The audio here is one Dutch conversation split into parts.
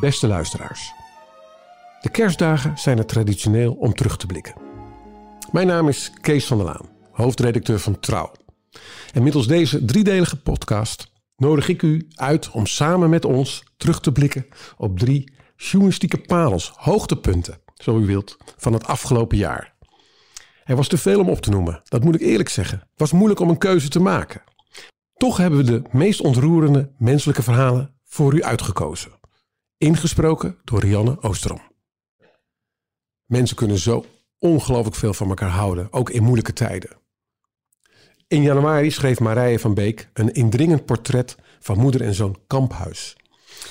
Beste luisteraars. De kerstdagen zijn er traditioneel om terug te blikken. Mijn naam is Kees van der Laan, hoofdredacteur van Trouw. En middels deze driedelige podcast nodig ik u uit om samen met ons terug te blikken op drie journalistieke parels, hoogtepunten, zo u wilt, van het afgelopen jaar. Er was te veel om op te noemen, dat moet ik eerlijk zeggen. Het was moeilijk om een keuze te maken. Toch hebben we de meest ontroerende menselijke verhalen voor u uitgekozen. Ingesproken door Rianne Oosterom. Mensen kunnen zo ongelooflijk veel van elkaar houden, ook in moeilijke tijden. In januari schreef Marije van Beek een indringend portret van moeder en zoon Kamphuis.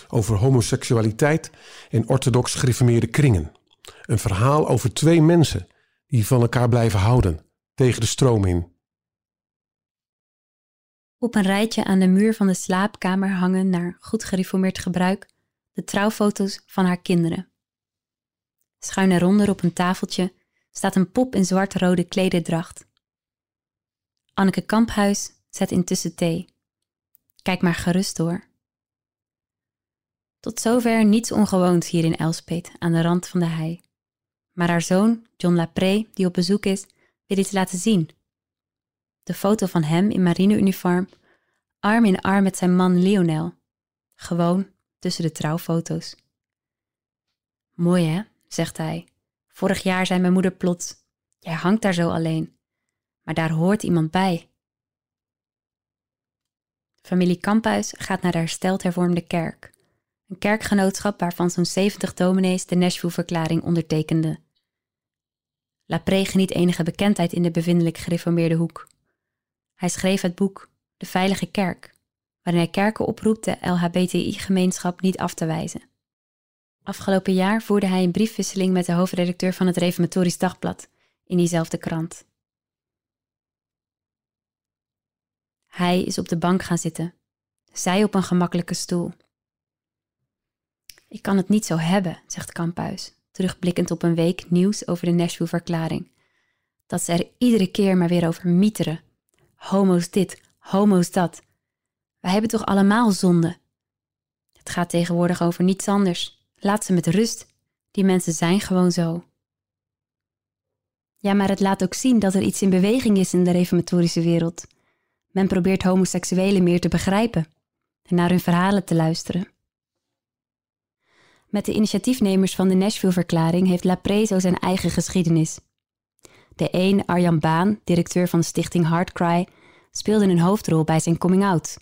Over homoseksualiteit in orthodox gereformeerde kringen. Een verhaal over twee mensen die van elkaar blijven houden, tegen de stroom in. Op een rijtje aan de muur van de slaapkamer hangen naar goed gereformeerd gebruik de trouwfoto's van haar kinderen. Schuin eronder op een tafeltje staat een pop in zwart-rode klederdracht. Anneke Kamphuis zet intussen thee. Kijk maar gerust door. Tot zover niets ongewoons hier in Elspet, aan de rand van de hei. Maar haar zoon, John Lapré, die op bezoek is, wil iets laten zien. De foto van hem in marineuniform, arm in arm met zijn man Lionel. Gewoon tussen de trouwfoto's. Mooi hè, zegt hij. Vorig jaar zei mijn moeder plots: Jij hangt daar zo alleen. Maar daar hoort iemand bij. Familie Kamphuis gaat naar de hersteld hervormde kerk. Een kerkgenootschap waarvan zo'n 70 dominees de Nashville-verklaring ondertekenden. Lapré geniet enige bekendheid in de bevindelijk gereformeerde hoek. Hij schreef het boek De Veilige Kerk, waarin hij kerken oproept de LHBTI-gemeenschap niet af te wijzen. Afgelopen jaar voerde hij een briefwisseling met de hoofdredacteur van het Reformatorisch Dagblad in diezelfde krant. Hij is op de bank gaan zitten, zij op een gemakkelijke stoel. Ik kan het niet zo hebben, zegt Kamphuis, terugblikkend op een week nieuws over de Nashville-verklaring. Dat ze er iedere keer maar weer over mieteren. Homo's dit, homo's dat. Wij hebben toch allemaal zonde? Het gaat tegenwoordig over niets anders. Laat ze met rust. Die mensen zijn gewoon zo. Ja, maar het laat ook zien dat er iets in beweging is in de reformatorische wereld. Men probeert homoseksuelen meer te begrijpen en naar hun verhalen te luisteren. Met de initiatiefnemers van de Nashville-verklaring heeft Lapré zo zijn eigen geschiedenis. De een, Arjan Baan, directeur van de stichting Heartcry, speelde een hoofdrol bij zijn coming-out.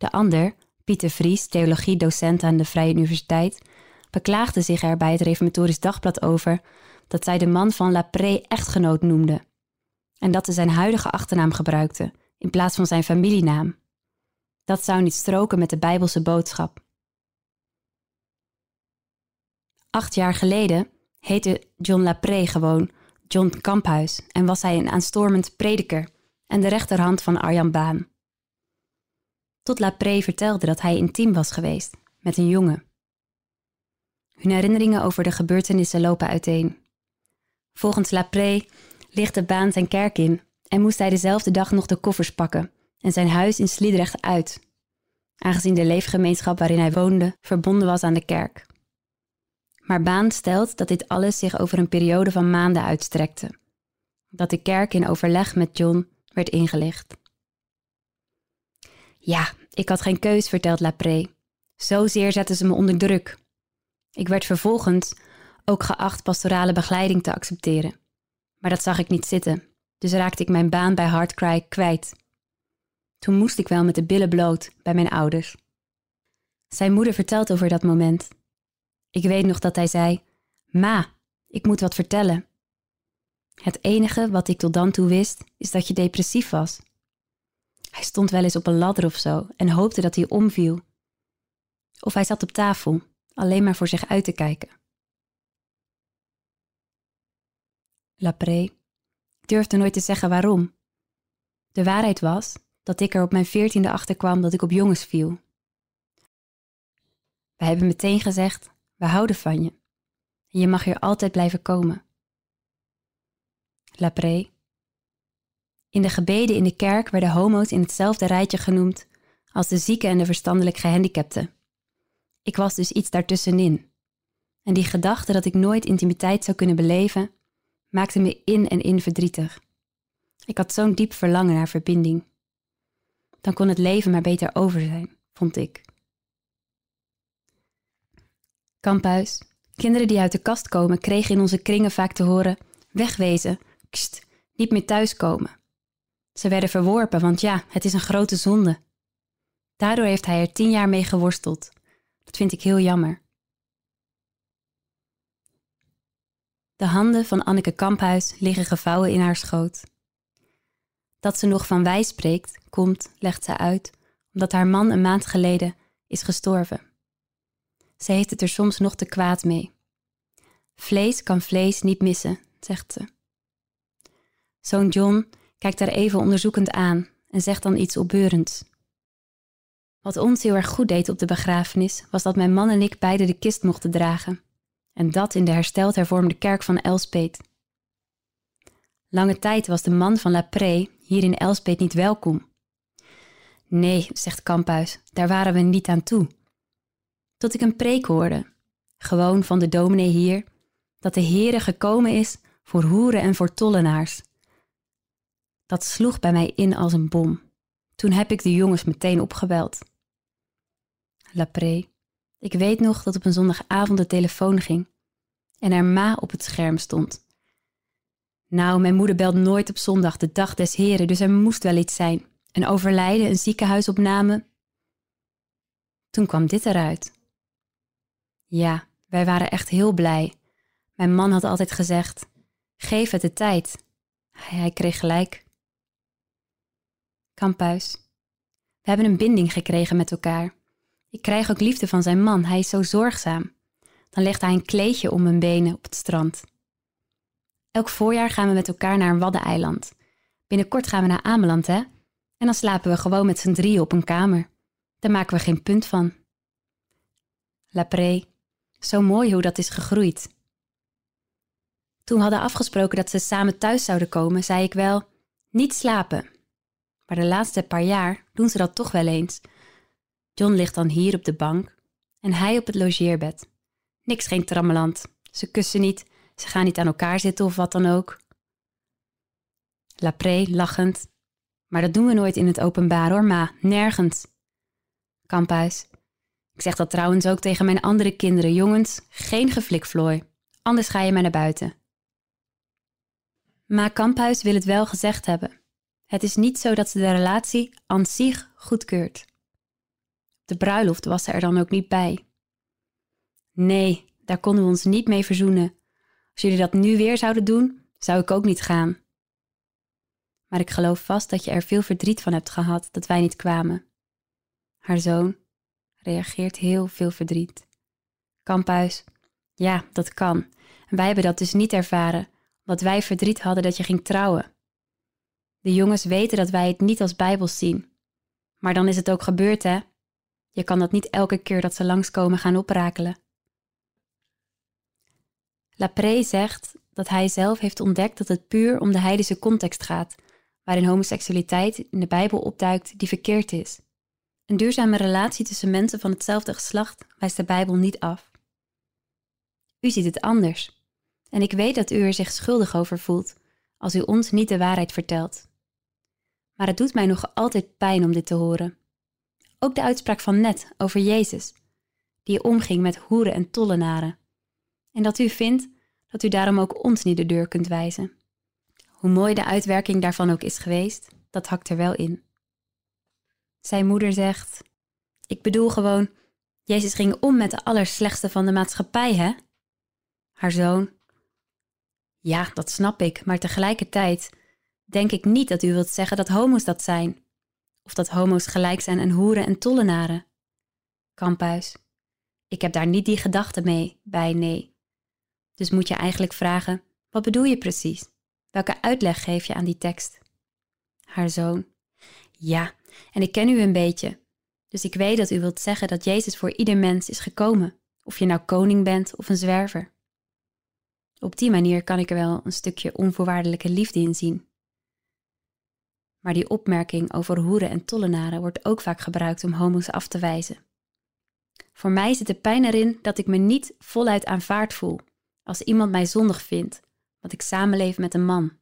De ander, Pieter Vries, theologiedocent aan de Vrije Universiteit, beklaagde zich er bij het Reformatorisch Dagblad over dat zij de man van Lapré echtgenoot noemde en dat ze zijn huidige achternaam gebruikte in plaats van zijn familienaam. Dat zou niet stroken met de Bijbelse boodschap. Acht jaar geleden heette John Lapré gewoon John Kamphuis en was hij een aanstormend prediker en de rechterhand van Arjan Baan. Tot Lapré vertelde dat hij intiem was geweest met een jongen. Hun herinneringen over de gebeurtenissen lopen uiteen. Volgens Lapré lichtte Baan zijn kerk in en moest hij dezelfde dag nog de koffers pakken en zijn huis in Sliedrecht uit, aangezien de leefgemeenschap waarin hij woonde verbonden was aan de kerk. Maar Baan stelt dat dit alles zich over een periode van maanden uitstrekte, dat de kerk in overleg met John werd ingelicht. Ja, ik had geen keus, vertelt Lapré. Zozeer zetten ze me onder druk. Ik werd vervolgens ook geacht pastorale begeleiding te accepteren. Maar dat zag ik niet zitten, dus raakte ik mijn baan bij Hardcry kwijt. Toen moest ik wel met de billen bloot bij mijn ouders. Zijn moeder vertelt over dat moment. Ik weet nog dat hij zei: Ma, ik moet wat vertellen. Het enige wat ik tot dan toe wist, is dat je depressief was. Hij stond wel eens op een ladder of zo en hoopte dat hij omviel. Of hij zat op tafel, alleen maar voor zich uit te kijken. Lapré durfde nooit te zeggen waarom. De waarheid was dat ik er op mijn veertiende achter kwam dat ik op jongens viel. We hebben meteen gezegd: we houden van je. En je mag hier altijd blijven komen. Lapré. In de gebeden in de kerk werden homo's in hetzelfde rijtje genoemd als de zieken en de verstandelijk gehandicapten. Ik was dus iets daartussenin. En die gedachte dat ik nooit intimiteit zou kunnen beleven, maakte me in en in verdrietig. Ik had zo'n diep verlangen naar verbinding. Dan kon het leven maar beter over zijn, vond ik. Kamphuis. Kinderen die uit de kast komen kregen in onze kringen vaak te horen: wegwezen, kst, niet meer thuiskomen. Ze werden verworpen, want ja, het is een grote zonde. Daardoor heeft hij er tien jaar mee geworsteld. Dat vind ik heel jammer. De handen van Anneke Kamphuis liggen gevouwen in haar schoot. Dat ze nog van wij spreekt, komt, legt ze uit, omdat haar man een maand geleden is gestorven. Ze heeft het er soms nog te kwaad mee. Vlees kan vlees niet missen, zegt ze. Zoon John kijkt haar even onderzoekend aan en zegt dan iets opbeurends. Wat ons heel erg goed deed op de begrafenis was dat mijn man en ik beide de kist mochten dragen. En dat in de hersteld hervormde kerk van Elspet. Lange tijd was de man van La Pre hier in Elspet niet welkom. Nee, zegt Kamphuis, daar waren we niet aan toe. Tot ik een preek hoorde, gewoon van de dominee hier, dat de Heere gekomen is voor hoeren en voor tollenaars. Dat sloeg bij mij in als een bom. Toen heb ik de jongens meteen opgebeld. Lapré, ik weet nog dat op een zondagavond de telefoon ging en er ma op het scherm stond. Nou, mijn moeder belt nooit op zondag, de dag des heren, dus er moest wel iets zijn. Een overlijden, een ziekenhuisopname. Toen kwam dit eruit. Ja, wij waren echt heel blij. Mijn man had altijd gezegd: geef het de tijd. Hij kreeg gelijk. Kamphuis. We hebben een binding gekregen met elkaar. Ik krijg ook liefde van zijn man, hij is zo zorgzaam. Dan legt hij een kleedje om mijn benen op het strand. Elk voorjaar gaan we met elkaar naar een waddeneiland. Binnenkort gaan we naar Ameland, hè? En dan slapen we gewoon met z'n drieën op een kamer. Daar maken we geen punt van. Lapré, zo mooi hoe dat is gegroeid. Toen we hadden afgesproken dat ze samen thuis zouden komen, zei ik wel: niet slapen. Maar de laatste paar jaar doen ze dat toch wel eens. John ligt dan hier op de bank en hij op het logeerbed. Niks geen trammeland. Ze kussen niet, ze gaan niet aan elkaar zitten of wat dan ook. Lapré lachend. Maar dat doen we nooit in het openbaar hoor, ma, nergens. Kamphuis. Ik zeg dat trouwens ook tegen mijn andere kinderen. Jongens, geen geflikvlooi. Anders ga je maar naar buiten. Ma Kamphuis wil het wel gezegd hebben. Het is niet zo dat ze de relatie aan zich goedkeurt. De bruiloft was ze er dan ook niet bij. Nee, daar konden we ons niet mee verzoenen. Als jullie dat nu weer zouden doen, zou ik ook niet gaan. Maar ik geloof vast dat je er veel verdriet van hebt gehad dat wij niet kwamen. Haar zoon reageert heel veel verdriet. Kamphuis, ja, dat kan. Wij hebben dat dus niet ervaren, omdat wij verdriet hadden dat je ging trouwen. De jongens weten dat wij het niet als bijbels zien. Maar dan is het ook gebeurd, hè? Je kan dat niet elke keer dat ze langskomen gaan oprakelen. Lapré zegt dat hij zelf heeft ontdekt dat het puur om de heidense context gaat, waarin homoseksualiteit in de Bijbel opduikt die verkeerd is. Een duurzame relatie tussen mensen van hetzelfde geslacht wijst de Bijbel niet af. U ziet het anders. En ik weet dat u er zich schuldig over voelt als u ons niet de waarheid vertelt. Maar het doet mij nog altijd pijn om dit te horen. Ook de uitspraak van net over Jezus, die omging met hoeren en tollenaren. En dat u vindt dat u daarom ook ons niet de deur kunt wijzen. Hoe mooi de uitwerking daarvan ook is geweest, dat hakt er wel in. Zijn moeder zegt: Ik bedoel gewoon, Jezus ging om met de allerslechtste van de maatschappij, hè? Haar zoon: Ja, dat snap ik, maar tegelijkertijd denk ik niet dat u wilt zeggen dat homo's dat zijn. Of dat homo's gelijk zijn aan hoeren en tollenaren. Kamphuis: Ik heb daar niet die gedachte mee bij, nee. Dus moet je eigenlijk vragen: wat bedoel je precies? Welke uitleg geef je aan die tekst? Haar zoon: Ja, en ik ken u een beetje. Dus ik weet dat u wilt zeggen dat Jezus voor ieder mens is gekomen, of je nou koning bent of een zwerver. Op die manier kan ik er wel een stukje onvoorwaardelijke liefde in zien. Maar die opmerking over hoeren en tollenaren wordt ook vaak gebruikt om homo's af te wijzen. Voor mij zit de pijn erin dat ik me niet voluit aanvaard voel als iemand mij zondig vindt, want ik samenleef met een man.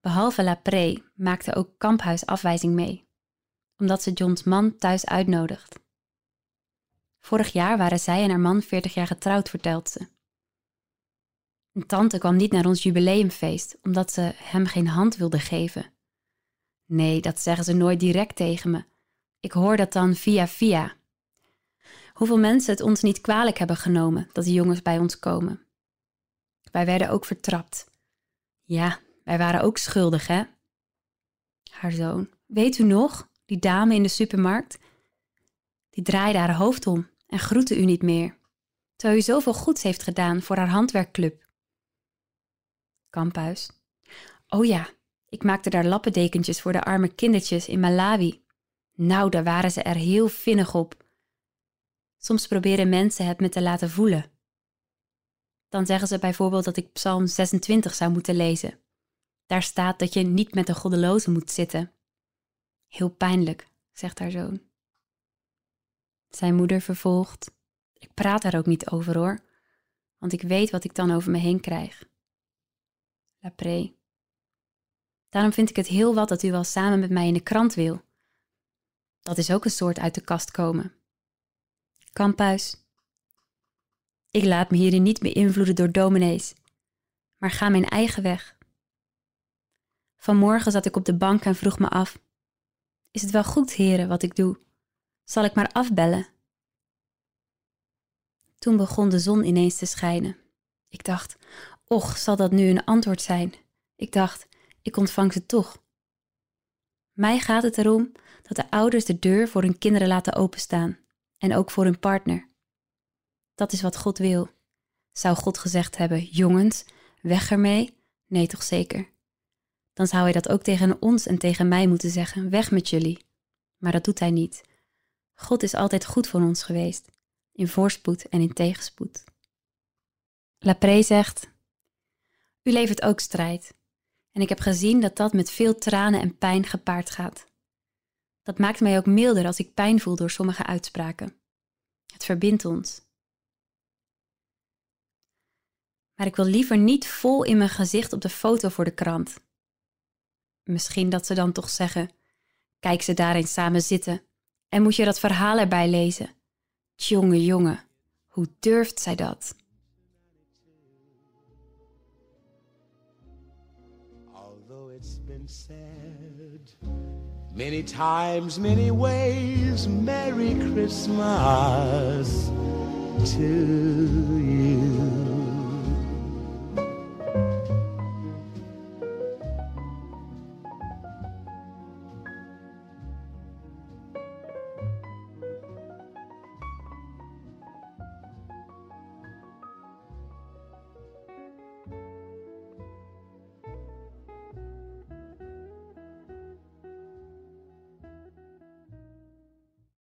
Behalve Lapré maakte ook Kamphuis afwijzing mee, omdat ze Johns man thuis uitnodigt. Vorig jaar waren zij en haar man 40 jaar getrouwd, vertelt ze. Een tante kwam niet naar ons jubileumfeest omdat ze hem geen hand wilde geven. Nee, dat zeggen ze nooit direct tegen me. Ik hoor dat dan via via. Hoeveel mensen het ons niet kwalijk hebben genomen dat die jongens bij ons komen. Wij werden ook vertrapt. Ja, wij waren ook schuldig, hè? Haar zoon. Weet u nog, die dame in de supermarkt? Die draaide haar hoofd om en groette u niet meer, terwijl u zoveel goeds heeft gedaan voor haar handwerkclub. Kamphuis. Oh ja, ik maakte daar lappendekentjes voor de arme kindertjes in Malawi. Nou, daar waren ze er heel vinnig op. Soms proberen mensen het me te laten voelen. Dan zeggen ze bijvoorbeeld dat ik Psalm 26 zou moeten lezen. Daar staat dat je niet met de goddeloze moet zitten. Heel pijnlijk, zegt haar zoon. Zijn moeder vervolgt: Ik praat daar ook niet over hoor, want ik weet wat ik dan over me heen krijg. Daarom vind ik het heel wat dat u wel samen met mij in de krant wil. Dat is ook een soort uit de kast komen. Kamphuis. Ik laat me hierin niet beïnvloeden door dominees, maar ga mijn eigen weg. Vanmorgen zat ik op de bank en vroeg me af: Is het wel goed, heren, wat ik doe? Zal ik maar afbellen? Toen begon de zon ineens te schijnen. Ik dacht: Och, zal dat nu een antwoord zijn? Ik dacht: Ik ontvang ze toch. Mij gaat het erom dat de ouders de deur voor hun kinderen laten openstaan en ook voor hun partner. Dat is wat God wil. Zou God gezegd hebben: Jongens, weg ermee? Nee, toch zeker dan zou hij dat ook tegen ons en tegen mij moeten zeggen: weg met jullie. Maar dat doet hij niet. God is altijd goed voor ons geweest, in voorspoed en in tegenspoed. Lapré zegt: U levert ook strijd. En ik heb gezien dat dat met veel tranen en pijn gepaard gaat. Dat maakt mij ook milder als ik pijn voel door sommige uitspraken. Het verbindt ons. Maar ik wil liever niet vol in mijn gezicht op de foto voor de krant. Misschien dat ze dan toch zeggen: Kijk ze daar eens samen zitten en moet je dat verhaal erbij lezen. Tjonge, jonge, hoe durft zij dat? Many times, many ways, Merry Christmas to you.